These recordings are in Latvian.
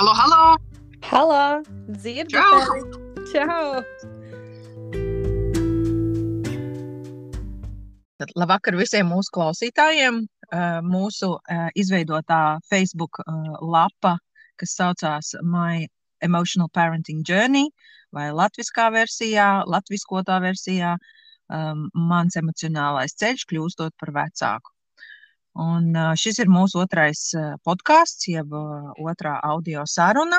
Halo, halo! Halo! Dzirdu Čau! Čau! Labvakar visiem mūsu klausītājiem. Mūsu izveidotā Facebook lapa, kas saucās My Emotional Parenting Journey, vai latviskā versijā, latviskotā versijā, mans emocionālais ceļš kļūstot par vecāku. Un šis ir mūsu otrais podkāsts, jeb otrā audio saruna.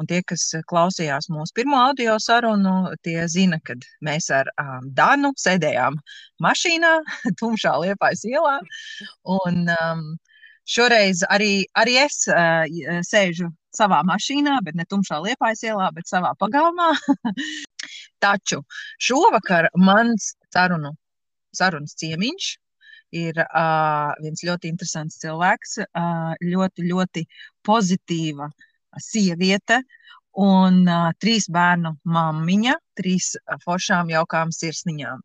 Un tie, kas klausījās mūsu pirmo audio sarunu, tie zina, ka mēs ar um, Danu sēdējām mašīnā, tumšā liepais ielā. Un um, šoreiz arī, arī es uh, sēžu savā mašīnā, bet ne tumšā liepais ielā, bet savā pagalmā. Taču šovakar mans sarunu, sarunas ciemiņš ir uh, viens ļoti interesants cilvēks, uh, ļoti, ļoti pozitīva sieviete un uh, trīs bērnu mammiņa, trīs foršām, jaukām sirsniņām.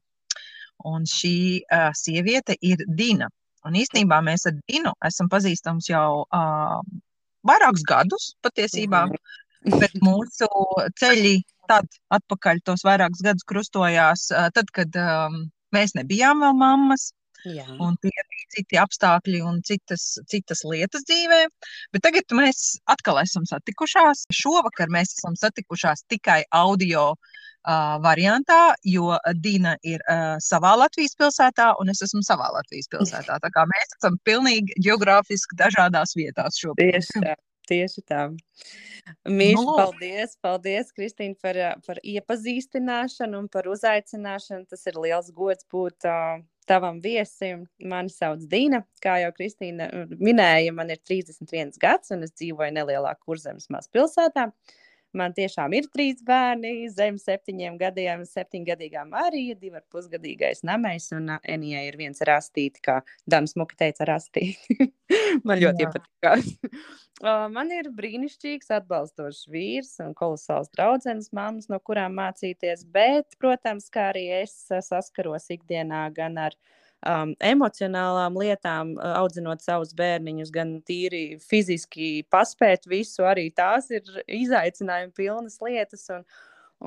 Un šī uh, sieviete ir Dina. Un īstenībā mēs ar Dinu esam pazīstams jau uh, vairākus gadus patiesībā, bet mūsu ceļi tad atpakaļ tos vairākus gadus krustojās, tad, kad um, mēs nebijām vēl mammas. Jā. Un tie bija citi apstākļi un citas, citas lietas dzīvē. Bet tagad mēs atkal esam satikušās. Šovakar mēs esam satikušās tikai audio uh, variantā, jo Dina ir uh, savā Latvijas pilsētā un es esmu savā Latvijas pilsētā. Tā kā mēs esam pilnīgi geogrāfiski dažādās vietās šobrīd. Tieši tā. Tieši tā. Mīļš, Nu, lūk. paldies, paldies, Kristīne, par, par iepazīstināšanu un par uzaicināšanu. Tas ir liels gods būt uh, tavam viesim. Mani sauc Dīna. Kā jau Kristīna minēja, man ir 31 gads un es dzīvoju nelielā kurzemes mazpilsētā. Man tiešām ir trīs bērni, zem septiņiem gadiem, septiņgadīgā Marija, divi ar pusgadīgais namais, un Enijai ir viens rastīti, kā Dāmas Muka teica, rastīti. Man ļoti Jā. iepatikās. Uh, Man ir brīnišķīgs, atbalstošs vīrs un kolosāls draugs, mammas, no kurām mācīties. Bet, protams, kā arī es uh, saskaros ikdienā gan ar um, emocionālām lietām, uh, audzinot savus bērniņus, gan tīri fiziski paspēt visu. Arī tās ir izaicinājumi pilnas lietas. Un,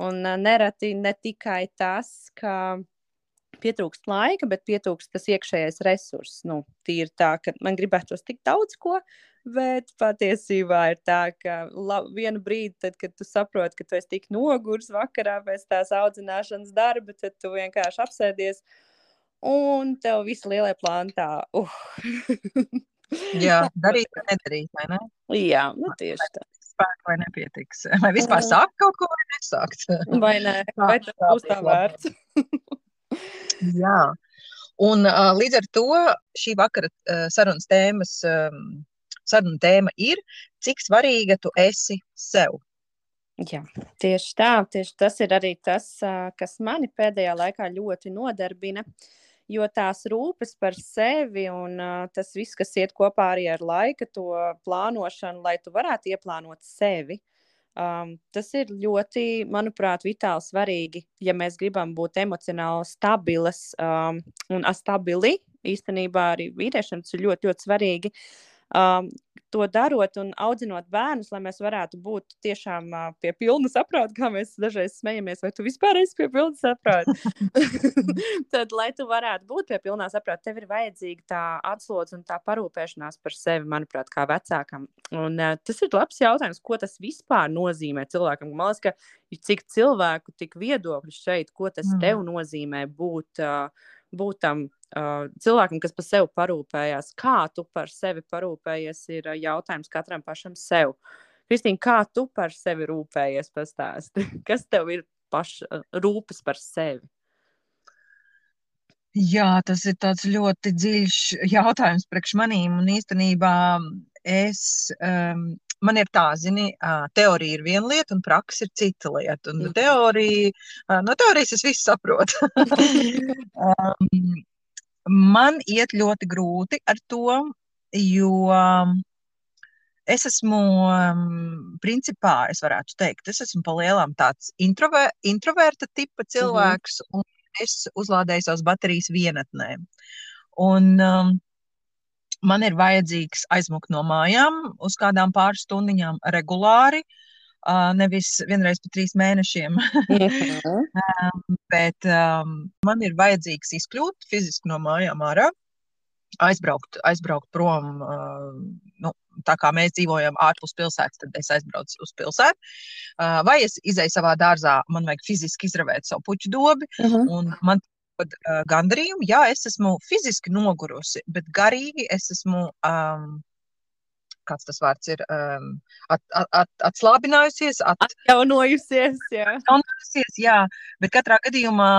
un nereti ne tikai tas, ka pietrūkst laika, bet pietrūkst tas iekšējais resurss. Nu, tīri tā, ka man gribētos tik daudz ko, bet patiesībā ir tā, ka la, vienu brīdi, tad, kad tu saproti, ka tu esi tik nogurs vakarā pēc tās audzināšanas darba, tad tu vienkārši apsēdies un tev visi lielie plāni tā. Uh. Jā, darīt nedarīt, vai ne? Jā, nu tieši tā. Spēku vai nepietiks. Vai vispār sākt kaut ko vai nesākt? Vai? Tā- Vai tas būs tā vērts? Jā. Un uh, līdz ar to šī vakara uh, sarunas tēmas, um, saruna tēma ir, cik svarīga tu esi sev. Jā, tieši tā. Tieši tas ir arī tas, ā, kas mani pēdējā laikā ļoti nodarbina. Jo tās rūpes par sevi un uh, tas viss, kas iet kopā arī ar laika plānošanu, lai tu varētu ieplānot sevi, um, tas ir ļoti, manuprāt, vitāli svarīgi, ja mēs gribam būt emocionāli stabilas um, un astabili. Īstenībā arī vīriešiem tas ir ļoti, ļoti svarīgi. Um, to darot un audzinot bērnus, lai mēs varētu būt tiešām pie pilna saprāta, kā mēs dažreiz smejamies, vai tu vispār esi pie pilna saprāta. Tad, lai tu varētu būt pie pilnā saprāta, tev ir vajadzīga tā atslodze un tā parūpēšanās par sevi, manuprāt, kā vecākam. Un, uh, tas ir labs jautājums, ko tas vispār nozīmē cilvēkam. Man liekas, ka ir cik cilvēku, tik viedokļu šeit, ko tas Mm. tev nozīmē būt. Uh, būt tam uh, cilvēkam, kas par sevi parūpējās. Kā tu par sevi parūpējies, ir jautājums katram pašam sev. Kristīna, kā tu par sevi rūpējies? Pastāsti? Kas tev ir paša rūpes par sevi? Jā, tas ir tāds ļoti dziļš jautājums priekš manīm. Un īstenībā es, um, man ir tā, zini, teorija ir viena lieta, un praksa ir cita lieta. Un teorija, no teorijas es visu saprotu. um, man iet ļoti grūti ar to, jo es esmu, um, principā, es varētu teikt, es esmu pa lielam tāds introver, introverta tipa cilvēks, un es uzlādēju savas baterijas vienatnē. Un, um, man ir vajadzīgs aizmukt no mājām uz kādām pāris stundiņām regulāri. Uh, nevis vienreiz pa trīs mēnešiem. um, bet um, man ir vajadzīgs izkļūt fiziski no mājām ārā, aizbraukt, aizbraukt prom. Uh, nu, tā kā mēs dzīvojam ārpus pilsētas, tad es aizbraucu uz pilsētu. Uh, vai es izēju savā dārzā, man vajag fiziski izravēt savu puķu dobi, uh -huh. un man dod uh, gandarījumu. Jā, es esmu fiziski nogurusi, bet garīgi es esmu. Um, Kāds tas vārds ir? Um, at, at, at, atslābinājusies, at, atjaunojusies. Jā. atjaunojusies, jā. Bet katrā gadījumā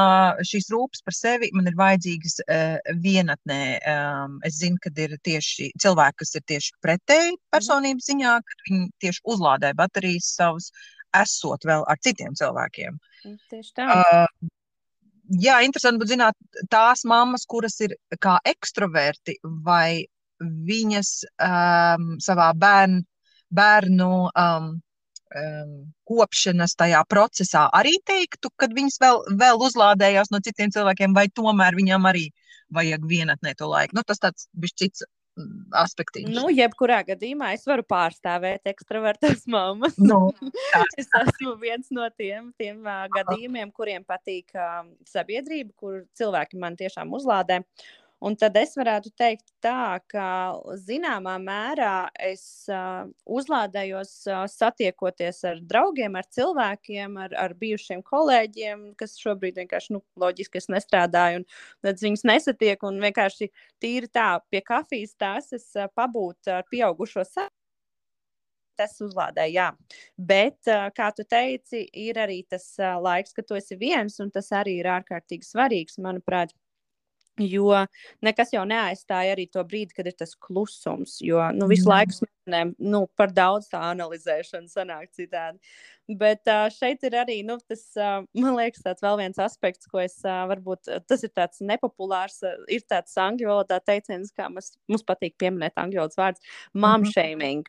šīs rūpes par sevi man ir vajadzīgas uh, vienatnē. Um, es zinu, ka ir tieši cilvēki, kas ir tieši pretēji mhm. personības ziņā, kad viņi tieši uzlādē baterijas savus, esot vēl ar citiem cilvēkiem. Tieši tā. Uh, jā, interesanti būtu zināt, tās mammas, kuras ir kā ekstroverti, vai viņas um, savā bērn, bērnu um, um, kopšanas tajā procesā arī teiktu, ka viņas vēl, vēl uzlādējās no citiem cilvēkiem, vai tomēr viņam arī vajag vienatnē to laiku. Nu, tas tāds bija cits aspektiņš. Nu, jebkurā gadījumā es varu pārstāvēt ekstravertas mammas. Nu, es esmu viens no tiem, tiem uh, gadījumiem, kuriem patīk uh, sabiedrība, kur cilvēki man tiešām uzlādē. Un tad es varētu teikt, tā, ka zināmā mērā es uh, uzlādējos uh, satiekoties ar draugiem, ar cilvēkiem, ar, ar bijušiem kolēģiem, kas šobrīd vienkārši, nu, loģiski es nestrādāju, un tad viņus nesatieku, un vienkārši tīri tā pie kafijas tās es uh, pabūtu ar pieaugušo sarunu tas uzlādē, jā. Bet, kā tu teici, ir arī tas laiks, kad tu esi viens, un tas arī ir ārkārtīgi svarīgs, manuprāt. Jo nekas jau neaizstāja arī to brīdi, kad ir tas klusums. Jo nu, visu laiku smadzenēm nu, par daudz tā analizēšana sanāk citādi. Bet uh, šeit ir arī nu, tas, uh, man liekas, tāds vēl viens aspekts, ko es uh, varbūt tas ir tāds nepopulārs. Uh, ir tāds angļu valodā teiciens, kā mums, mums patīk pieminēt angļu valodas vārds - mom mm -hmm.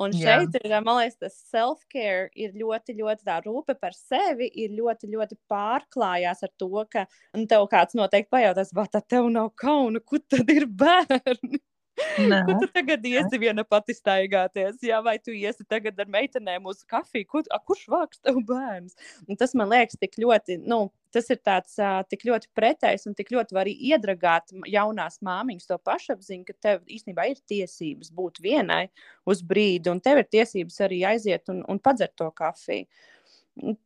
Un šeit Jā. ir, man liekas, tas self-care ir ļoti, ļoti tā rūpe par sevi, ir ļoti, ļoti pārklājās ar to, ka tev kāds noteikti pajautās, vai tā tev nav kauna, kur tad ir bērni? Nē. Kur tu tagad iesi viena pati staigāties? Jā, vai tu iesi tagad ar meitenēm uz kafiju? Kur, a, kurš vāks tev bērns? Un tas man liekas tik ļoti, nu, tas ir tāds uh, tik ļoti pretējs un tik ļoti var arī iedragāt jaunās māmiņas to pašapziņu, ka tev īstenībā ir tiesības būt vienai uz brīdi, un tev ir tiesības arī aiziet un, un padzert to kafiju.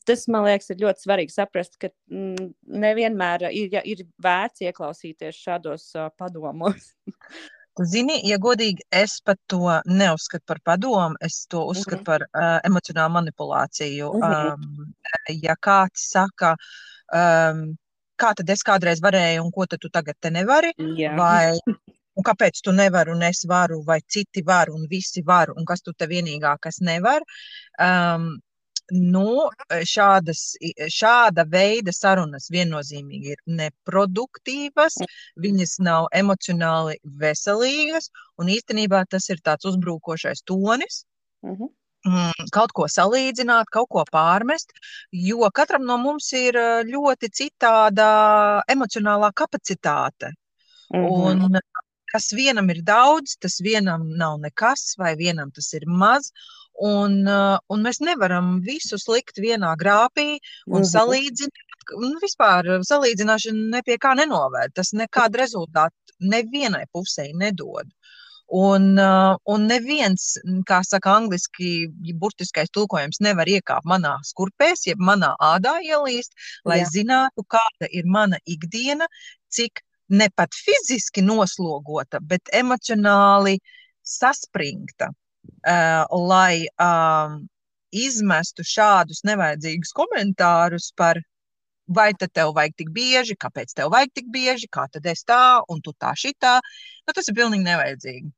Tas man liekas, ir ļoti svarīgi saprast, ka mm, nevienmēr ir, ja, ir vērts ieklausīties šādos uh, padomos. Zini, ja godīgi, es pat to neuzskatu par padomu, es to uzskatu mm -hmm. par uh, emocionālu manipulāciju. Mm -hmm. um, ja kāds saka, um, kā tad es kādreiz varēju, un ko tad tu tagad te nevari, Jā. vai un kāpēc tu nevari, un es varu, vai citi var, un visi var, un kas tu te vienīgā, kas nevar. Um, nu, šādas, šāda veida sarunas viennozīmīgi ir neproduktīvas, viņas nav emocionāli veselīgas, un īstenībā tas ir tāds uzbrukošais tonis. Mhm. Mm, kaut ko salīdzināt, kaut ko pārmest, jo katram no mums ir ļoti citāda emocionālā kapacitāte. Uh -huh. Un kas vienam ir daudz, tas vienam nav nekas, vai vienam tas ir maz. Un, uh, un mēs nevaram visu likt vienā grāpī un -hmm. salīdzināt. Nu, vispār salīdzināšana nepie kā nenovērt. Tas nekādu rezultātu nevienai pusē nedod. Un, uh, un neviens, kā saka angliski, burtiskais tulkojums nevar iekāpt manā skurpēs, jeb manā ādā ielīst, lai Jā. zinātu, kāda ir mana ikdiena, cik ne pat fiziski noslogota, bet emocionāli saspringta lai um, izmestu šādus nevajadzīgus komentārus par vai tad tev vajag tik bieži, kāpēc tev vajag tik bieži, kā tad es tā, un tu tā šitā. Nu, tas ir pilnīgi nevajadzīgi.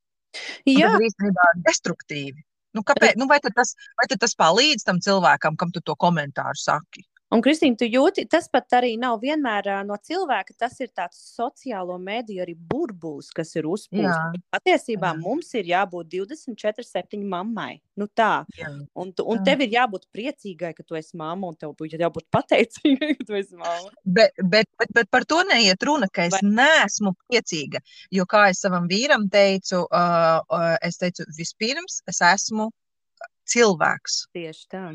Jā, tas ir īstenībā destruktīvi. Nu, kāpēc, nu, vai, tad tas, vai tad tas palīdz tam cilvēkam, kam tu to komentāru saki? Un, Kristīna, tu jūti, tas pat arī nav vienmēr no cilvēka. Tas ir tāds sociālo mediju arī burbulis, kas ir uzpūsts. Patiesībā jā. mums ir jābūt 24, 7 mammai. Nu tā. Jā. Un, tu, un jā. tev ir jābūt priecīgai, ka tu esi mamma, un tev būtu jābūt pateicīgai, ka tu esi mamma. Bet, bet, bet, bet par to neiet runa, ka es Vai... neesmu priecīga. Jo, kā es savam vīram teicu, uh, uh, es teicu, vispirms es esmu cilvēks. Tieši tā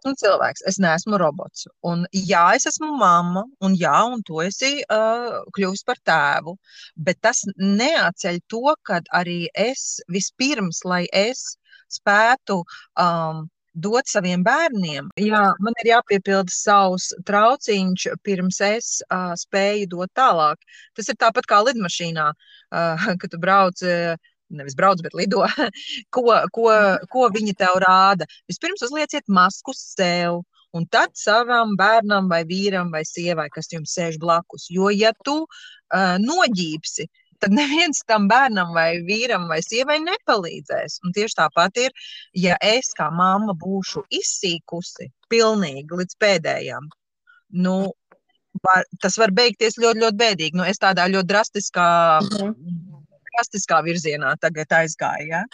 esmu cilvēks, es neesmu robots. Un, jā, es esmu mamma, un jā, un tu esi uh, kļuvis par tēvu. Bet tas neatceļ to, ka arī es vispirms, lai es spētu um, dot saviem bērniem. Jā, man ir jāpiepilda savs trauciņš, pirms es uh, spēju dot tālāk. Tas ir tāpat kā lidmašīnā, uh, kad tu brauc. Uh, nevis brauc, bet lido, ko, ko, ko viņi tev rāda. Vispirms uzlieciet masku sev, un tad savam bērnam, vai vīram, vai sievai, kas jums sēž blakus. Jo, ja tu uh, noģīpsi, tad neviens tam bērnam, vai vīram, vai sievai nepalīdzēs. Un tieši tāpat ir, ja es kā mamma būšu izsīkusi pilnīgi līdz pēdējām. Nu, var, tas var beigties ļoti, ļoti bēdīgi. Nu, es tādā ļoti drastiskā. Mm -hmm drastiskā virzienā tagad aizgāja. Ja?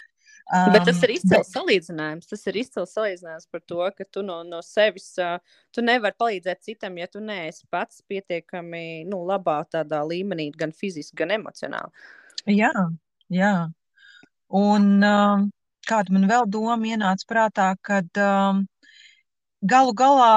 Um, Bet tas ir izcils bet... salīdzinājums. Tas ir izcils salīdzinājums par to, ka tu no, no sevis uh, tu nevari palīdzēt citam, ja tu neesi pats pietiekami nu, labā tādā līmenī, gan fiziski, gan emocionāli. Jā, jā. Un um, kāda man vēl doma ienāca prātā, kad um, galu galā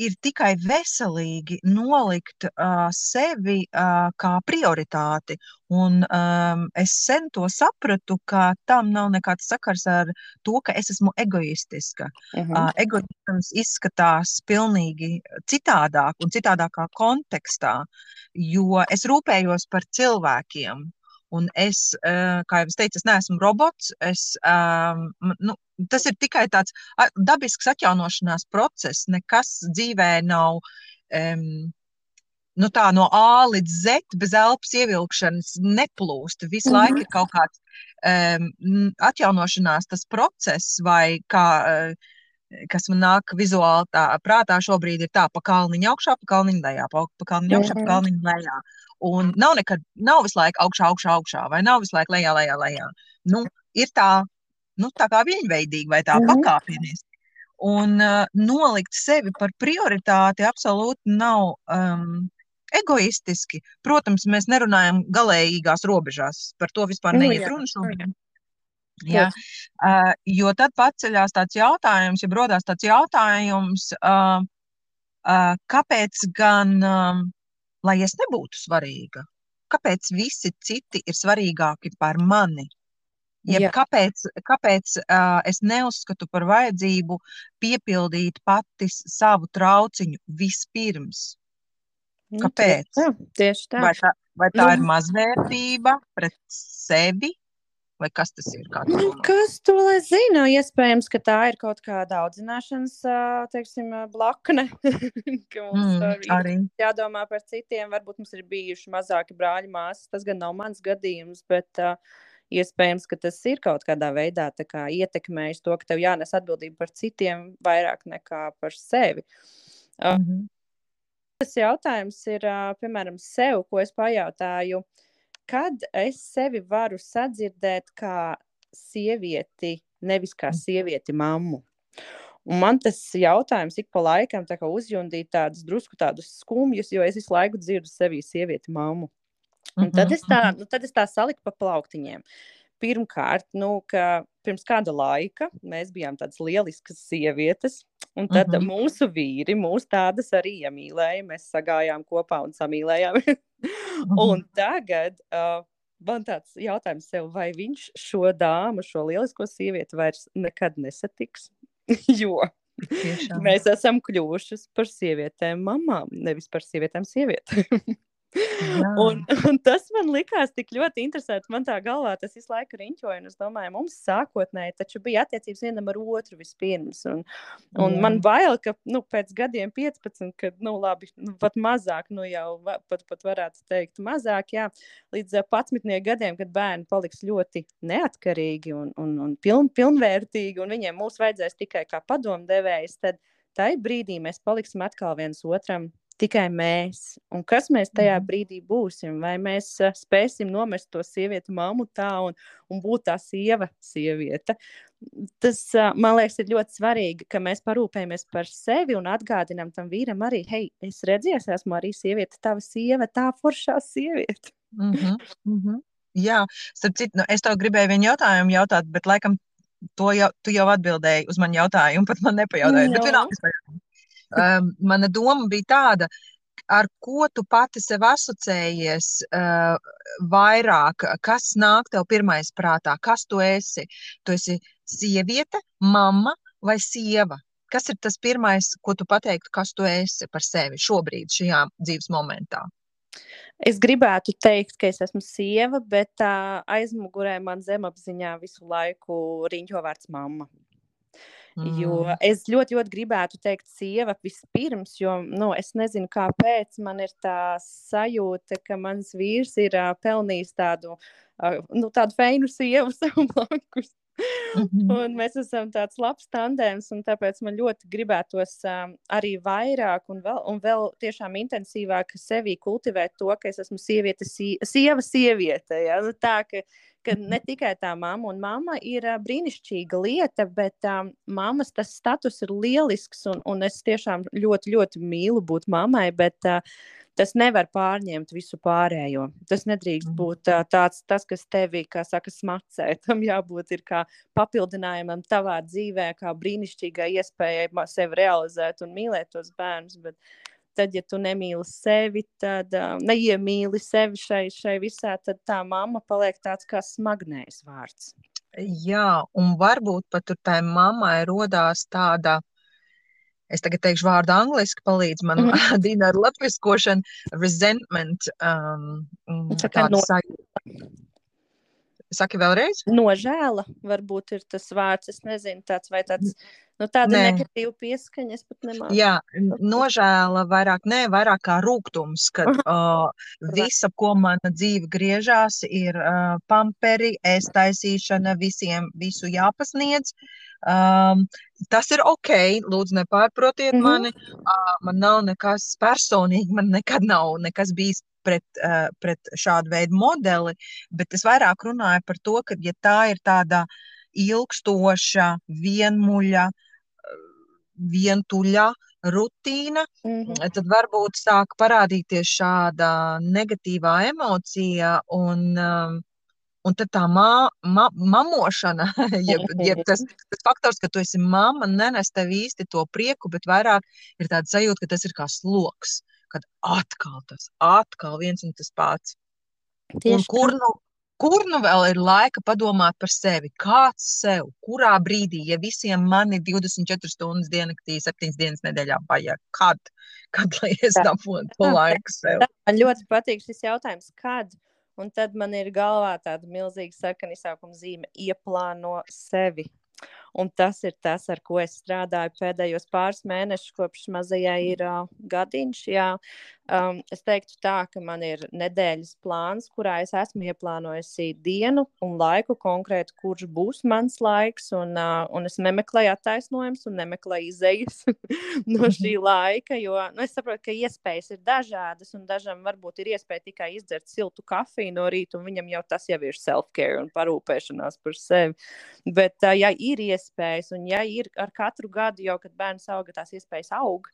ir tikai veselīgi nolikt uh, sevi uh, kā prioritāti. Un um, es sen to sapratu, ka tam nav nekāds sakars ar to, ka es esmu egoistiska. Uh -huh. uh, egoisms izskatās pilnīgi citādāk un citādākā kontekstā, jo es rūpējos par cilvēkiem. Un es, kā jau es teicu, es neesmu robots. Es, um, nu, tas ir tikai tāds dabisks atjaunošanās process. Nekas dzīvē nav um, nu tā, no A līdz Z bez elpas ievilkšanas neplūst. Visu -hmm. laiku ir kaut kāds um, atjaunošanās tas process, vai kā, uh, kas man nāk vizuāli tā prātā šobrīd ir tā, pa kalniņu augšā, pa kalniņu lejā, pa, pa kalniņu augšā, pa kalniņu lejā. Un nav nekad, nav visu laiku augšā, augšā, augšā, vai nav visu laiku lejā, lejā, lejā. Nu, ir tā, nu, tā kā viņveidīgi vai tā mm -hmm. pakāpeniski. Un uh, nolikt sevi par prioritāti absolūti nav um, egoistiski. Protams, mēs nerunājam galējīgās robežās. Par to vispār nu, neiet runa šobrīd. Ja? Uh, jo tad paceļās tāds jautājums, ja rodās tāds jautājums, uh, uh, kāpēc gan um, lai es nebūtu svarīga? Kāpēc visi citi ir svarīgāki par mani? Jeb Jā. kāpēc kāpēc uh, es neuzskatu par vajadzību piepildīt pati savu trauciņu vispirms? Nu, kāpēc? Nu, tieši tā. Tieši tā. Vai tā, vai tā nu. ir mazvērtība pret sevi, Vai kas tas ir? Nu, kas to lai zina? Iespējams, ka tā ir kaut kāda audzināšanas teiksim, blakne. ka mums mm, arī jādomā par citiem. Varbūt mums ir bijuši mazāki brāļi, māsas. Tas gan nav mans gadījums, bet uh, iespējams, ka tas ir kaut kādā veidā kā, ietekmējis to, ka tev jānes atbildība par citiem vairāk nekā par sevi. Uh, mm -hmm. Tas jautājums ir, uh, piemēram, sev, ko es pajautāju. Uh, kad es sevi varu sadzirdēt kā sievieti, nevis kā mm. sievieti mammu. Un man tas jautājums ik pa laikam tā uzjundīja tādus drusku tādus skumjus, jo es visu laiku dzirdu sevi sievieti mammu. Un tad es tā, nu, tad es tā saliku pa plauktiņiem. Pirmkārt, nu, ka pirms kāda laika mēs bijām tādas lieliskas sievietes, un tad uh -huh. mūsu vīri mūs tādas arī iemīlēja. Mēs sagājām kopā un samīlējām. un tagad uh, man tāds jautājums sev, vai viņš šo dāmu, šo lielisko sievieti vairs nekad nesatiks? jo Tiešām. mēs esam kļuvušas par sievietēm, mamām, nevis par sievietēm, sievietēm. Un, un tas man likās tik ļoti interesanti. Man tā galvā tas visu laiku riņķoja. Es domāju, mums sākotnēji taču bija attiecības vienam ar otru vispirms. Un, un jā. man bail, ka nu, pēc gadiem 15, kad nu, labi, nu, pat mazāk, nu jau pat, pat varētu teikt, mazāk, jā, līdz 11 gadiem, kad bērni paliks ļoti neatkarīgi un, un, un piln, pilnvērtīgi, un viņiem mūs vajadzēs tikai kā padomdevējs. Tad, tai brīdī mēs paliksim atkal viens otram tikai mēs. Un kas mēs tajā Mhm. brīdī būsim? Vai mēs uh, spēsim nomest to sievieti mamutā un, un būt tā sieva sieviete? Tas, uh, man liekas, ir ļoti svarīgi, ka mēs parūpējamies par sevi un atgādinām tam vīram arī, hei, es redzēju, es esmu arī sieviete, tava sieva, tā foršā sieviete. Mm -hmm, mm -hmm. Jā, starp citu, nu, es tev gribēju vienu jautājumu jautāt, bet laikam to jau, tu jau atbildēji uz manu jautājumu, pat man nepajautāji. Bet vienalga, es. Um, mana doma bija tāda, ar ko tu pati sev asociējies uh, vairāk, kas nāk tev pirmais prātā, kas tu esi? Tu esi sieviete, mamma vai sieva? Kas ir tas pirmais, ko tu pateiktu, kas tu esi par sevi šobrīd, šajā dzīves momentā? Es gribētu teikt, ka es esmu sieva, bet uh, aizmugurē man zemapziņā visu laiku riņķo vārds mamma. Jo Mm. es ļoti, ļoti gribētu teikt, sieva vispirms, jo nu, es nezinu, kāpēc man ir tā sajūta, ka mans vīrs ir uh, pelnījis tādu, uh, nu, tādu feinu sievu sev blakus. Mhm. Un mēs esam tāds labs tandēms, un tāpēc man ļoti gribētos um, arī vairāk un vēl, un vēl tiešām intensīvāk sevi kultivēt to, ka es esmu sieviete, sie, sieva sieviete. Ja? Nu, tā, ka, ka ne tikai tā mamma, un mamma ir uh, brīnišķīga lieta, bet um, mammas tas status ir lielisks, un, un es tiešām ļoti, ļoti mīlu būt mammai, bet uh, tas nevar pārņemt visu pārējo. Tas nedrīkst Mhm. būt uh, tāds, tas, kas tevi, kā saka, smacē. Tam jābūt ir kā papildinājumam tavā dzīvē, kā brīnišķīgai iespējai sevi realizēt un mīlēt tos bērnus. Bet tad, ja tu nemīli sevi, tad neiemīli sevi šai, šai visā, tad tā mamma paliek tāds kā smagnējs vārds. Jā, un varbūt pat tur tai mammai rodās tāda, es tagad teikšu vārdu angliski, palīdz man Mhm. Dina ar latviskošanu, resentment, um, mm, Tā kā no- sajūta. Saki vēlreiz? Nožēla varbūt ir tas vārds, es nezinu, tāds vai tāds, nu tāda Nē. negatīva pieskaņa, es pat nemāku. Jā, nožēla vairāk, nē, vairāk kā rūkums, kad uh, viss, ap ko mana dzīve griežās, ir uh, pamperi, ēstaisīšana, visiem visu jāpasniedz. Um, tas ir ok, lūdzu, nepārprotiet Mhm. mani. Uh, man nav nekas personīgi, man nekad nav nekas bijis pret, uh, pret šādu veidu modeli, bet es vairāk runāju par to, ka ja tā ir tāda ilgstoša, vienmuļa, vientuļa rutīna, Mhm. tad varbūt sāk parādīties šāda negatīvā emocija, un, um, un tad tā mā, ma, mamošana, jeb, jeb tas, tas faktors, ka tu esi mamma, nenes tev īsti to prieku, bet vairāk ir tāda sajūta, ka tas ir kā sloks, kad atkal tas, atkal viens un tas pats. Un Tieši kur tā. nu, kur nu vēl ir laika padomāt par sevi? Kāds sev, kurā brīdī, ja visiem man ir 24 stundas diennaktī, 7 dienas nedēļā vajag, kad, kad lai es dabūtu to laiku sev? Man ļoti patīk šis jautājums, kad. Un tad man ir galvā tāda milzīga sarkana izsaukuma zīme, ieplāno sevi. Un tas ir tas, ar ko es strādāju pēdējos pāris mēnešus, kopš mazajai ir uh, gadiņš. Jā. Um, es teiktu, tā, ka man ir nedēļas plāns, kurā es esmu ieplānojusi dienu un laiku konkrēti, kurš būs mans laiks. Un, uh, un es nemeklēju attaisnojumus un nemeklēju izējas no šī laika, jo nu, es saprotu, ka iespējas ir dažādas, un dažam varbūt ir iespēja tikai izdzert siltu kafiju no rīta, un viņam jau tas jau ir self-care un parūpēšanās par sevi. Bet, uh, ja ir iespējas, un ja ir ar katru gadu, jau kad bērns auga, tās iespējas aug.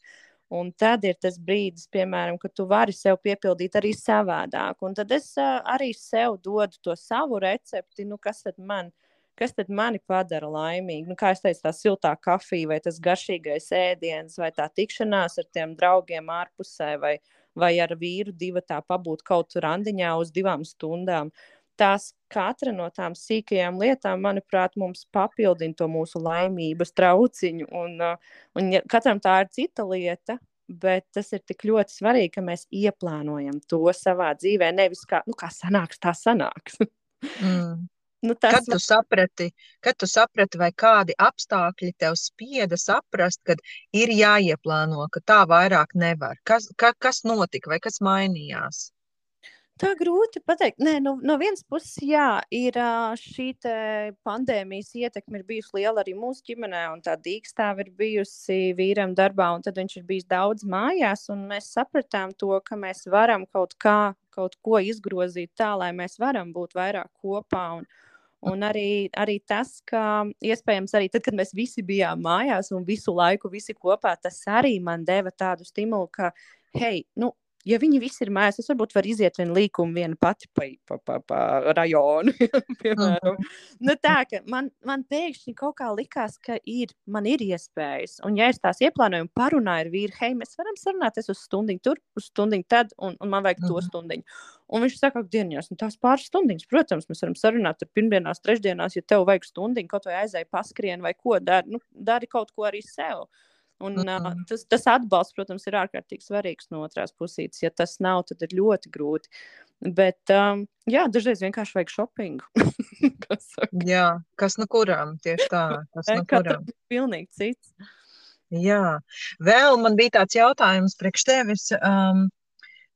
Un tad ir tas brīdis, piemēram, kad tu vari sev piepildīt arī savādāk. Un tad es uh, arī sev dodu to savu recepti, nu, kas tad man, kas tad mani padara laimīgu. Nu, kā es teicu, tā siltā kafija, vai tas garšīgais ēdiens, vai tā tikšanās ar tiem draugiem ārpusē, vai, vai ar vīru divu tā pabūt kaut kur randiņā uz divām stundām. Tās katra no tām sīkajām lietām, manuprāt, mums papildina to mūsu laimības trauciņu. Un, uh, un katram tā ir cita lieta, bet tas ir tik ļoti svarīgi, ka mēs ieplānojam to savā dzīvē. Nevis kā, nu, kā sanāks, tā sanāks. Mm. nu, tas Kad tu saprati, kad tu saprati, vai kādi apstākļi tev spieda saprast, ka ir jāieplāno, ka tā vairāk nevar? Kas, ka, kas notika vai kas mainījās? Tā grūti pateikt. Nē, nu, no vienas puses, jā, ir šī pandēmijas ietekme bijusi liela arī mūsu ģimenē, un tā dīkstāve ir bijusi vīram darbā, un tad viņš ir bijis daudz mājās, un mēs sapratām to, ka mēs varam kaut kā, kaut ko izgrozīt tā, lai mēs varam būt vairāk kopā. Un, Un arī, arī tas, ka iespējams arī tad, kad mēs visi bijām mājās un visu laiku visi kopā, tas arī man deva tādu stimulu, ka, hei, nu, ja viņi visi ir mājās, es varbūt varu iziet vienu līkumu, viena pati pa, pa, pa, pa rajonu. piemēram. Mm -hmm. nu, tā, man, man pēkšņi kaut kā likās, ka ir, man ir iespējas. Un, ja es tās ieplānoju un parunāju ar vīru, hei, mēs varam sarunāties uz stundiņu tur, uz stundiņu tad, un, un man vajag mm -hmm. to stundiņu. Un viņš saka, ka dienās, nu, tās pāris stundiņas, protams, mēs varam sarunāt tur pirmdienās, trešdienās, ja tev vajag stundiņu, kaut vai aizēj paskrien vai ko dari, nu, dari kaut ko arī sev. Un, uh, tas, tas atbalsts, protams, ir ārkārtīgi svarīgs no otrās puses. Ja tas nav, tad ir ļoti grūti. Bet, um, jā, dažreiz vienkārši vajag shoppingu. kas jā, kas nu kuram tieši tā. Kas nu kuram. Pilnīgi cits. Jā, vēl man bija tāds jautājums priekš tevis. Um,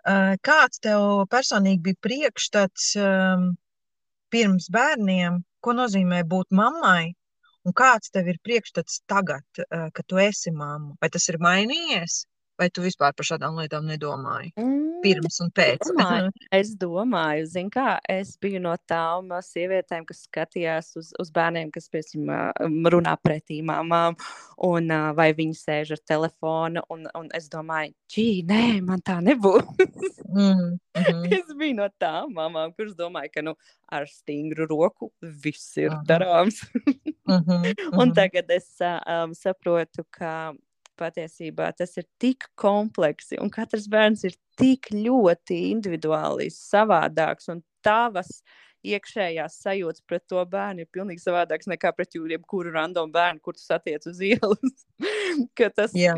uh, kāds tev personīgi bija priekšstats um, pirms bērniem? Ko nozīmē būt mammai? Un kāds tev ir priekšstats tagad, eh, kad tu esi mamma? Vai tas ir mainījies? Vai tu vispār par šādām lietām nedomāji? Mm, Pirms un pēc. Domāju, es domāju, zinu, kā es biju no tām sievietēm, kas skatījās uz, uz bērniem, kas, piemēram, runā pretī mamām, un vai viņi sēž ar telefonu. Un, un es domāju, čī, nē, man tā nebūs. mm, mm. Es biju no tām mamām, kuras domāja, ka nu, ar stingru roku viss ir darāms. mm -hmm, mm -hmm. Un tagad es um, saprotu, ka patiesībā tas ir tik kompleksi, un katrs bērns ir tik ļoti individuāli savādāks, un tavas iekšējās sajūtas pret to bērnu ir pilnīgi savādākas nekā pret jebkuru random bērnu, kur tu satiec uz ielas. tas Jā.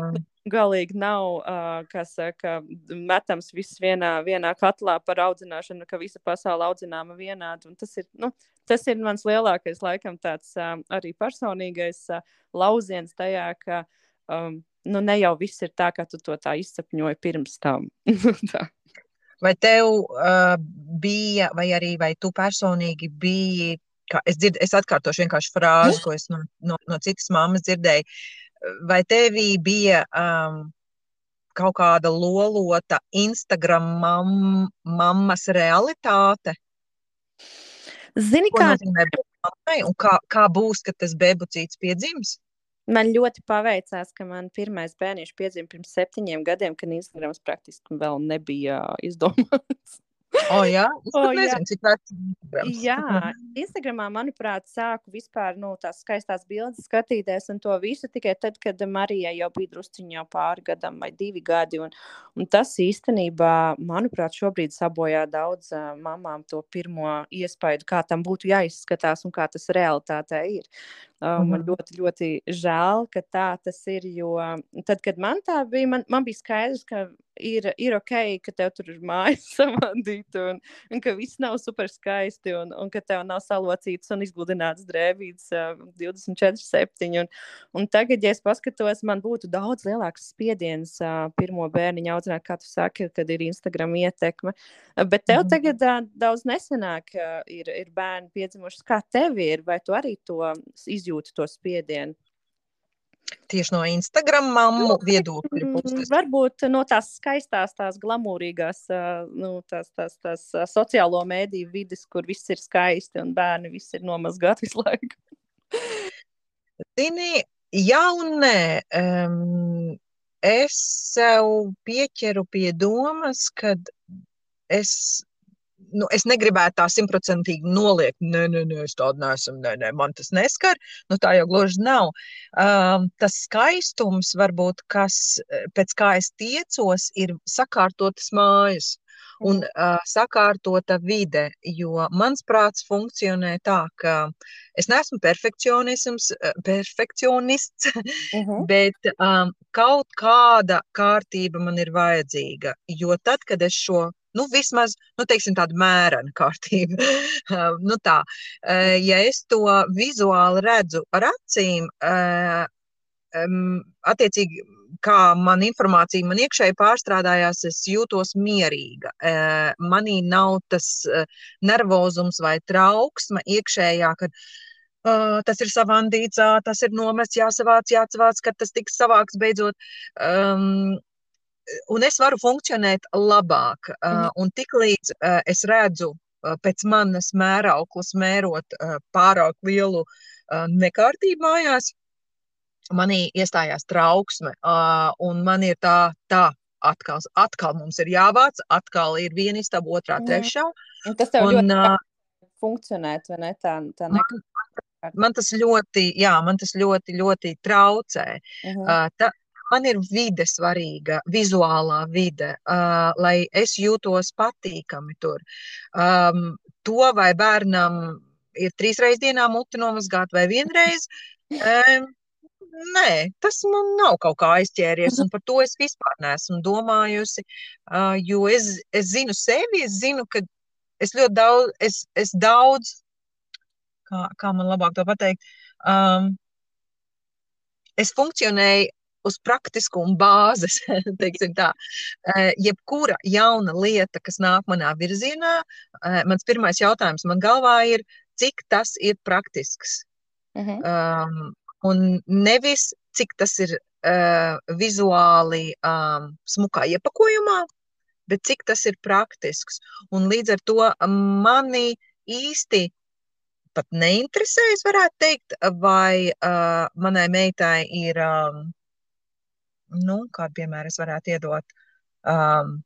galīgi nav, uh, kā saka, metams viss vienā, vienā katlā par audzināšanu, ka visa pasaule audzināma vienādi. Un tas ir, nu, tas ir mans lielākais, laikam, tāds uh, arī personīgais uh, lauciens tajā, ka um, nu, ne jau viss ir tā, kā tu to tā izsapņoji pirms tam. vai tev uh, bija, vai arī vai tu personīgi biji, es, dzird, es atkārtošu vienkārši frāzi, ko es no, no, no citas mammas dzirdēju, vai tevī bija um, kaut kāda lolota Instagram mam, mammas realitāte? Zini, ko kā... mammai kā, kā būs, kad tas bebucīts piedzims? Man ļoti paveicās, ka man pirmais bērniņš piedzima pirms septiņiem gadiem, kad Instagrams praktiski vēl nebija izdomāts. Oh, jā, es oh, nezinu, jā. cik vecs Instagrams. jā, Instagramā, manuprāt, sāku vispār nu, tās skaistās bildes skatīties un to visu tikai tad, kad Marijai jau bija drusciņā jau pāri gadam vai divi gadi. Un, un tas īstenībā, manuprāt, šobrīd sabojā daudz uh, mamām to pirmo iespaidu, kā tam būtu jāizskatās un kā tas realitātē ir. Uh, man mhm. ļoti, ļoti žēl, ka tā tas ir. Jo tad, kad man tā bija, man, man bija skaidrs, ka ir, ir ok, ka tev tur ir mājas samandīta un, un ka viss nav super skaisti un, un ka tev nav salocīts un izgludināts drēbīts uh, 24, 7. Un, un tagad, ja es paskatos, man būtu daudz lielāks spiediens uh, pirmo bērniņu audzināt, kā tu saki, kad ir Instagram ietekme. Uh, bet tev mm. tagad uh, daudz nesenāk uh, ir, ir bērni piedzimuši. Kā tev ir? Vai tu arī to izjūti, to spiedienu? Tieši no Instagram mammu nu, viedokļa mm, puses. Varbūt no tās skaistās, tās glamūrīgās, nu, tās, tās, tās sociālo mēdīju vidas, kur viss ir skaisti un bērni viss ir nomazgāti visu laiku. Zini, jā un nē. Um, es sev pieķeru pie domas, kad es nu, es negribētu tā simtprocentīgi noliekt, nē, nē, nē, es tādu neesmu, nē, nē, man tas neskar. Nu, tā jau gluži nav. Um, tas skaistums, varbūt, kas pēc kā es tiecos, ir sakārtotas mājas. Un uh, sakārtota vide, jo mans prāts funkcionē tā, ka es neesmu perfekcionists, perfekcionists uh -huh. bet um, kaut kāda kārtība man ir vajadzīga. Jo tad, kad es šo nu, vismaz nu, teiksim, tāda mērena kārtība. nu, tā. Ja es to vizuāli redzu ar acīm, attiecīgi kā man informācija man iekšēji pārstrādājās, es jūtos mierīga. Manī nav tas nervozums vai trauksme iekšējā, kad Uh, tas ir savandīts, tas ir nomests, jāsavāc, jāatsavāc, kad tas tiks savāks beidzot. Um, un es varu funkcionēt labāk. Uh, un tiklīdz es redzu pēc manas mērauklas mērot pārāk lielu nekārtību mājās, manī iestājās trauksme, un man ir tā, tā atkal, atkal mums ir jāvāc, atkal ir viena istaba, otrā, trešā. Un tas tev un, ļoti funkcionēt, vai ne? Tā, tā man, man tas ļoti, jā, man tas ļoti, ļoti traucē. Uh -huh. uh, ta, man ir vide svarīga, vizuālā vide, uh, lai es jūtos patīkami tur. Um, to vai bērnam ir trīs reizes dienā muti nomazgāt vai vienreiz. Um, Nē, tas man nav kaut kā aizķēries, un par to es vispār neesmu domājusi. Uh, jo es, es zinu sevi, es zinu, ka es ļoti daudz, es, es daudz kā, kā man labāk to pateikt, um, es funkcionēju uz praktiskumu bāzes. Uh, jebkura jauna lieta, kas nāk manā virzienā, uh, mans pirmais jautājums man galvā ir, cik tas ir praktisks. Uh -huh. um, un nevis, cik tas ir uh, vizuāli um, smukā iepakojumā, bet cik tas ir praktisks. Un līdz ar to mani īsti pat neinteresē, es varētu teikt, vai uh, manai meitai ir, um, nu, kādu piemēru es varētu iedot, um,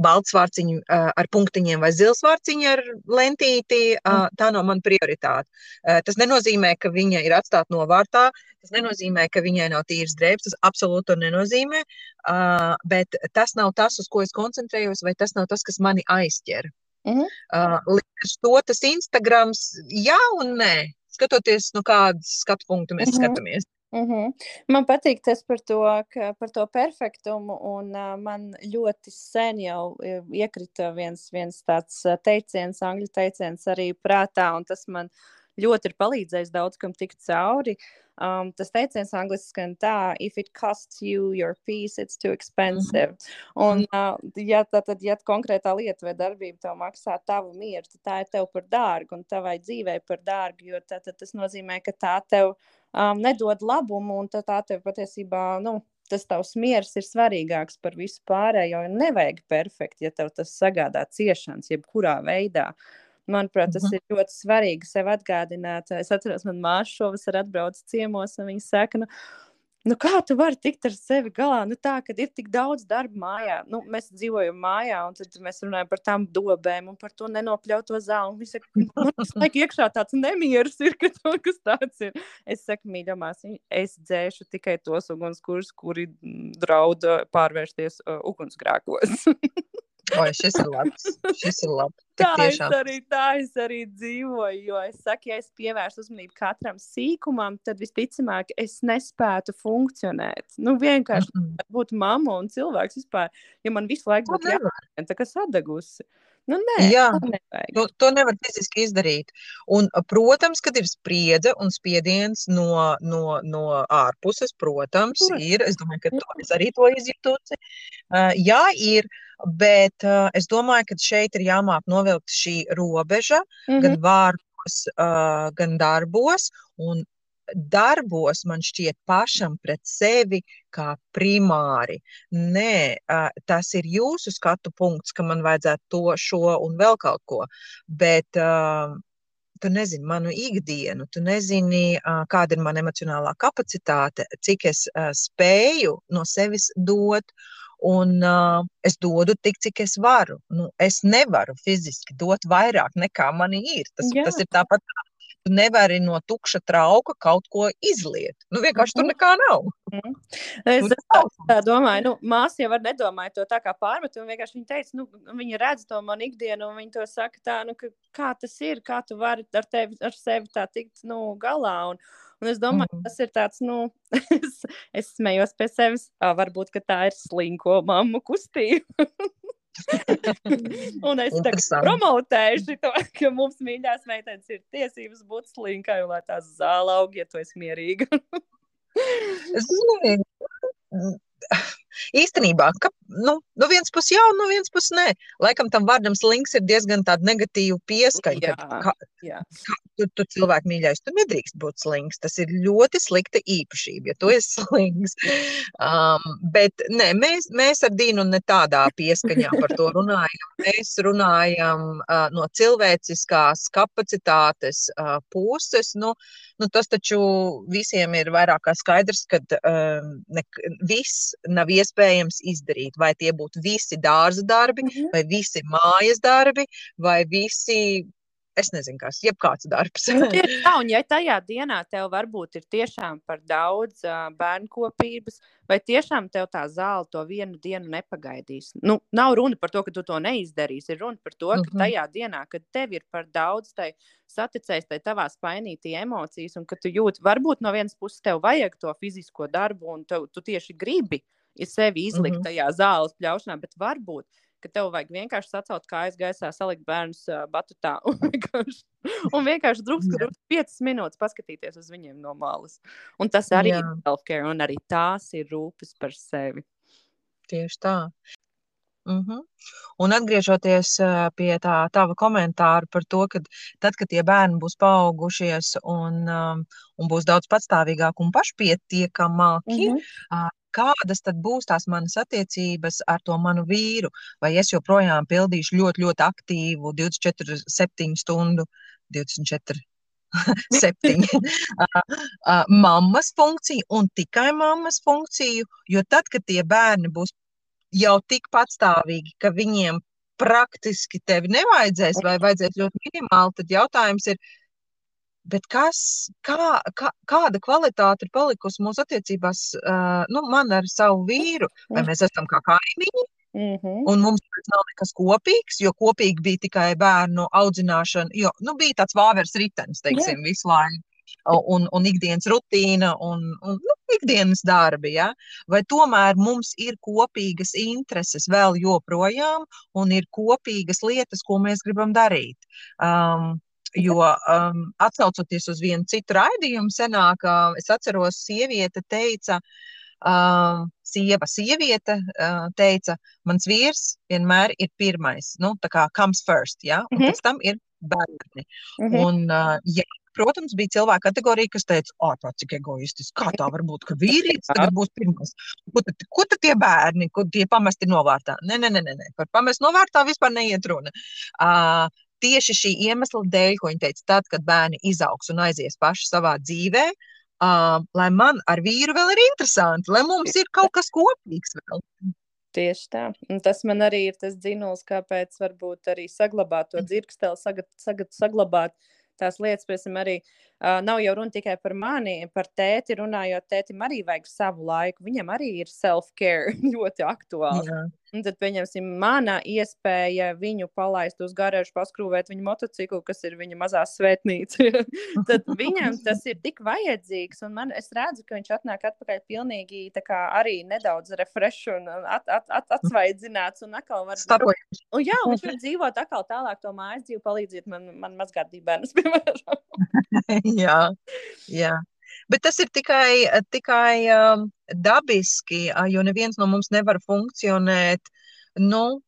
balts vārciņu uh, ar punktiņiem vai zils vārciņu ar lentīti, uh, tā nav mana prioritāte. Uh, tas nenozīmē, ka viņa ir atstāta novārtā, tas nenozīmē, ka viņai nav tīras drēbes, tas absolūti nenozīmē, uh, bet tas nav tas, uz ko es koncentrējos, vai tas nav tas, kas mani aizķer. Uh -huh. uh, līdz to tas Instagrams, jā un nē, skatoties, no kādas skatu punktu mēs uh -huh. skatāmies. Mm -hmm. Man patīk tas par to, ka, par to perfektumu, un uh, man ļoti sen jau iekrita viens, viens tāds teiciens, angļu teiciens arī prātā, un tas man ļoti ir palīdzējis daudz kam tikt cauri. Um, tas teiciens angliski skan tā, if it costs you your peace, it's too expensive. Mm -hmm. Un, uh, ja, tā, tad, ja konkrētā lieta vai darbība tev maksā tavu mieru, tad tā ir tev par dārgu un tavai dzīvei par dārgu, jo tā, tad tas nozīmē, ka tā tev um, nedod labumu un tā, tā tev patiesībā, nu, tas tavs miers ir svarīgāks par visu pārējo. Nevajag perfekti, ja tev tas sagādā ciešanas, jebkurā veidā. Manuprāt, tas -huh. ir ļoti svarīgi sev atgādināt. Es atceros, man māsa šovasar atbrauca ciemos, un viņa saka, nu, nu kā tu vari tikt ar sevi galā? Nu, tā, kad ir tik daudz darba mājā, nu, mēs dzīvojam mājā, un tad mēs runājam par tām dobēm un par to nenopļauto zāli. Viņa saka, man tas laik iekšā tāds nemieris ir, ka to, kas tāds ir. Es saku, mīļamās, es dzēšu tikai tos ugunskurus, kuri drauda pārvērsties uh, ugunsgrēkos. Oi, šis ir labs. Šis ir labs. tā es arī, tā es arī dzīvoju. Jo es saku, ja es pievērstu uzmanību katram sīkumam, tad visticamāk es nespētu funkcionēt. Nu, vienkārši mm -mm. būt mamma un cilvēks vispār. Ja man visu laiku būtu jābūt tā kā sadegusi. Nu, nē, Jā, to, to nevar fiziski izdarīt. Un, protams, kad ir spriedze un spiediens no, no, no ārpuses, protams, protams, ir. Es domāju, ka to, es arī to izjūtu. Uh, jā, ir. Bet uh, es domāju, ka šeit ir jāmāk novilkt šī robeža mm -hmm. gan vārdos, uh, gan darbos. Un darbos man šķiet pašam pret sevi kā primāri. Nē, tas ir jūsu skatu punkts, ka man vajadzētu to, šo un vēl kaut ko. Bet tu nezini manu ikdienu, tu nezini, kāda ir mana emocionālā kapacitāte, cik es spēju no sevis dot. Un uh, es dodu tik, cik es varu. Nu, es nevaru fiziski dot vairāk nekā man ir. Tas, Jā. tas ir tāpat. Tu nevari no tukša trauka kaut ko izliet. Nu, vienkārši tur mhm. nekā nav. Mm. Es tā, tā domāju, nu, māsa jau var nedomāt to tā kā pārmetu. Vienkārši viņa teica, nu, viņa redz to man ikdienu, un viņa to saka tā, nu, ka, kā tas ir, kā tu vari ar, tevi, ar sevi tā tikt nu, galā. Un, Un es domāju, mm. tas ir tāds, nu, es, es smējos pie sevis. Varbūt tā ir slinko mammu kustība. un es promotēju to, ka mums mīļās meitenes ir tiesības būt slinkai un lai tās zāle aug, ja tu esi mierīga. es zinu, īstenībā, ka, nu, no vienas puses jā, no vienas puses nē. Laikam tam vārdam slinks ir diezgan tāda negatīva pieskaņa. Ka, jā. ka, tu, tu cilvēku mīļais, tu nedrīkst būt slings. Tas ir ļoti slikta īpašība, ja tu esi slings. Um, bet nē, mēs, mēs ar Dīnu ne tādā pieskaņā par to runājam. Mēs runājam uh, no cilvēciskās kapacitātes uh, puses. Nu, nu, tas taču visiem ir vairāk kā skaidrs, ka um, ne, viss nav iespējams izdarīt. Vai tie būtu visi dārza darbi, Mhm. vai visi mājas darbi, vai visi, es nezinu, kas, jebkāds darbs. Nu, tieši tā, un ja tajā dienā tev varbūt ir tiešām par daudz uh, bērnu kopības, vai tiešām tev tā zāle to vienu dienu nepagaidīs. Nu, nav runa par to, ka tu to neizdarīsi. Ir runa par to, ka Mhm. tajā dienā, kad tev ir par daudz tai saticējis, tai tavā spainītī emocijas, un ka tu jūti, varbūt no vienas puses tev vajag to fizisko darbu, un tev, tu tieši gribi ja sevi izlikt Mhm. tajā zāles pļaušanā, bet varbūt. ka Tev vajag vienkārši sacelt kājas gaisā, salikt bērnus uh, batutā un vienkārši, un vienkārši drusku, Jā. drusku 5 minūtes paskatīties uz viņiem no malas. Un tas arī Jā. ir self-care, un arī tās ir rūpes par sevi. Tieši tā. Mhm. Un atgriežoties pie tā tava komentāra par to, ka tad, kad tie bērni būs paaugušies un, um, un būs daudz patstāvīgāki un pašpietiekamāki, Mhm. ā, kādas tad būs tās manas attiecības ar to manu vīru? Vai es joprojām pildīšu ļoti, ļoti aktīvu 24, 7 stundu, 24, 7 mammas funkciju un tikai mammas funkciju, jo tad, kad tie bērni būs jau tik patstāvīgi, ka viņiem praktiski tevi nevajadzēs vai vajadzēs ļoti minimāli, tad jautājums ir, bet kas, kā, kā, kāda kvalitāte ir palikusi mūsu attiecībās, uh, nu, man ar savu vīru, vai mēs esam kā kaimiņi, Mhm. un mums nav nekas kopīgs, jo kopīgi bija tikai bērnu audzināšana, jo, nu, bija tāds vāveres ritenis, teiksim, visu laiku. Un, un ikdienas rutīna, un, un nu, ikdienas darbi. Ja? Vai tomēr mums ir kopīgas intereses vēl joprojām, un ir kopīgas lietas, ko mēs gribam darīt? Um, jo um, atsaucoties uz vienu citu raidījumu, senāk, uh, es atceros, sieviete teica, uh, sieva, sieviete uh, teica, mans vīrs vienmēr ir pirmais, nu, tā kā comes first, ja? un Mhm. pēc tam ir bērni. Mhm. Un, uh, jā, protams, bija cilvēka kategorija, kas teica, ah, tā cik egoistiski, kā tā var būt, ka vīrietis tagad būs pirmais. Ko tad, ko tad tie bērni, ko tie pamesti novārtā? Nē, nē, nē, nē, par pamest novārtā vispār neiet runa. Uh, tieši šī iemesla dēļ, ko viņa teica, tad, kad bērni izaugs un aizies paši savā dzīvē, uh, lai man ar vīru vēl ir interesanti, lai mums ir kaut kas kopīgs vēl. Tieši tā. Un tas man arī ir tas dzinums, kāpēc varbūt arī saglabāt to dzirksteli, sagat, sagat, saglabāt tās lietas. Piemēram, arī uh, nav jau runa tikai par mani, par tēti runājot. Tētim arī vajag savu laiku. Viņam arī ir self-care ļoti aktuāls. Jā. Un tad, pieņemsim, mana iespēja viņu palaist uz garāžu, paskrūvēt viņa motociklu, kas ir viņa mazā svētnīca. tad viņam tas ir tik vajadzīgs. Un man, es redzu, ka viņš atnāk atpakaļ pilnīgi tā kā arī nedaudz refresh un at, at, at, atsvaidzināts. Un atkal var Starojums. Un, jā, viņš var dzīvot atkal tālāk to mājas dzīvi, palīdziet man, man mazgāt bērnus, piemēram. jā, jā. Bet tas ir tikai, tikai um, dabiski, jo neviens no mums nevar funkcionēt nu,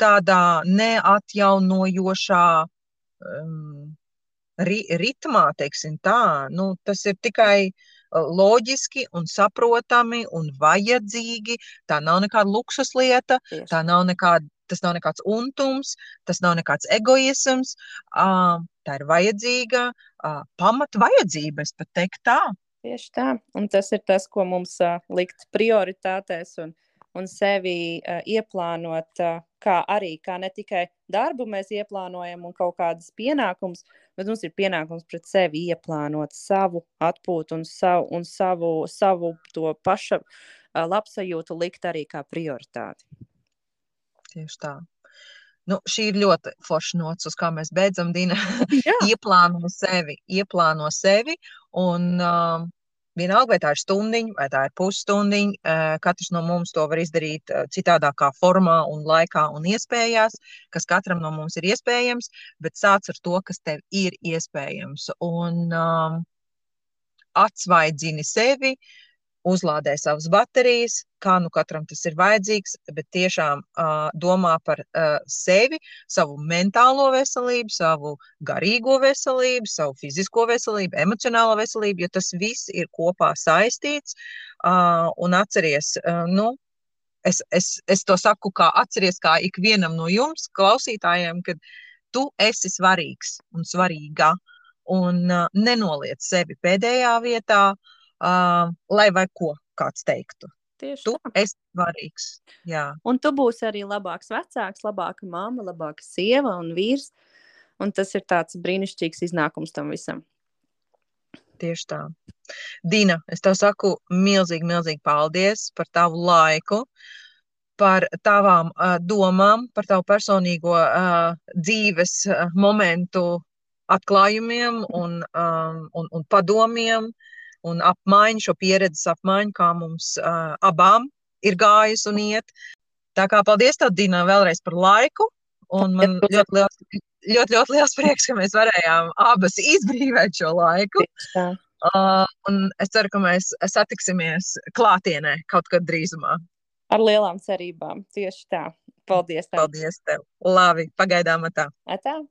tādā neatjaunojošā um, ri, ritmā, teiksim tā. Nu, tas ir tikai uh, loģiski un saprotami un vajadzīgi. Tā nav nekāda luksuslieta, tā nav nekāda, tas nav nekāds untums, tas nav nekāds egoisms. Tā ir vajadzīga uh, pamata vajadzība, es pat teiktu tā. Tieši tā. Un tas ir tas, ko mums uh, likt prioritātēs un, un sevi uh, ieplānot, uh, kā arī kā ne tikai darbu mēs ieplānojam un kaut kādas pienākumus, bet mums ir pienākums pret sevi ieplānot savu atpūtu un savu, un savu, savu to paša uh, labsajūtu likt arī kā prioritāti. Tieši tā. Nu, šī ir ļoti forša nots, uz kā mēs beidzam, Dina. Ieplāno sevi, ieplāno sevi. Un um, vienalga, vai tā ir stundiņa, vai tā ir pusstundiņa, uh, katrs no mums to var izdarīt uh, citādākā formā un laikā un iespējās, kas katram no mums ir iespējams, bet sāc ar to, kas tev ir iespējams. Un um, atsvaidzini sevi, uzlādē savas baterijas, kā nu katram tas ir vajadzīgs, bet tiešām uh, domā par uh, sevi, savu mentālo veselību, savu garīgo veselību, savu fizisko veselību, emocionālo veselību, jo tas viss ir kopā saistīts. Uh, un atceries, uh, nu, es, es, es to saku, kā atceries, kā ikvienam no jums, klausītājiem, kad tu esi svarīgs un svarīga. Un uh, nenoliec sevi pēdējā vietā, uh, uh, lai vai ko kāds teiktu. Tieši tu tā. esi svarīgs. Jā. Un tu būsi arī labāks vecāks, labāka mamma, labāka sieva un vīrs. Un tas ir tāds brīnišķīgs iznākums tam visam. Tieši tā. Dina, es tev saku milzīgi, milzīgi paldies par tavu laiku, par tavām uh, domām, par tavu personīgo uh, dzīves uh, momentu atklājumiem un, um, un, un padomiem. Uh, un apmaiņu, šo pieredzes apmaiņu, kā mums uh, abām ir gājis un iet. Tā kā paldies tev, Dina, vēlreiz par laiku. Un man ļoti liels, ļoti, ļoti liels prieks, ka mēs varējām abas izbrīvot šo laiku. Uh, un es ceru, ka mēs satiksimies klātienē kaut kad drīzumā. Ar lielām cerībām. Tieši tā. Paldies! Tev. Paldies tev! Labi, pagaidām tā. Atā.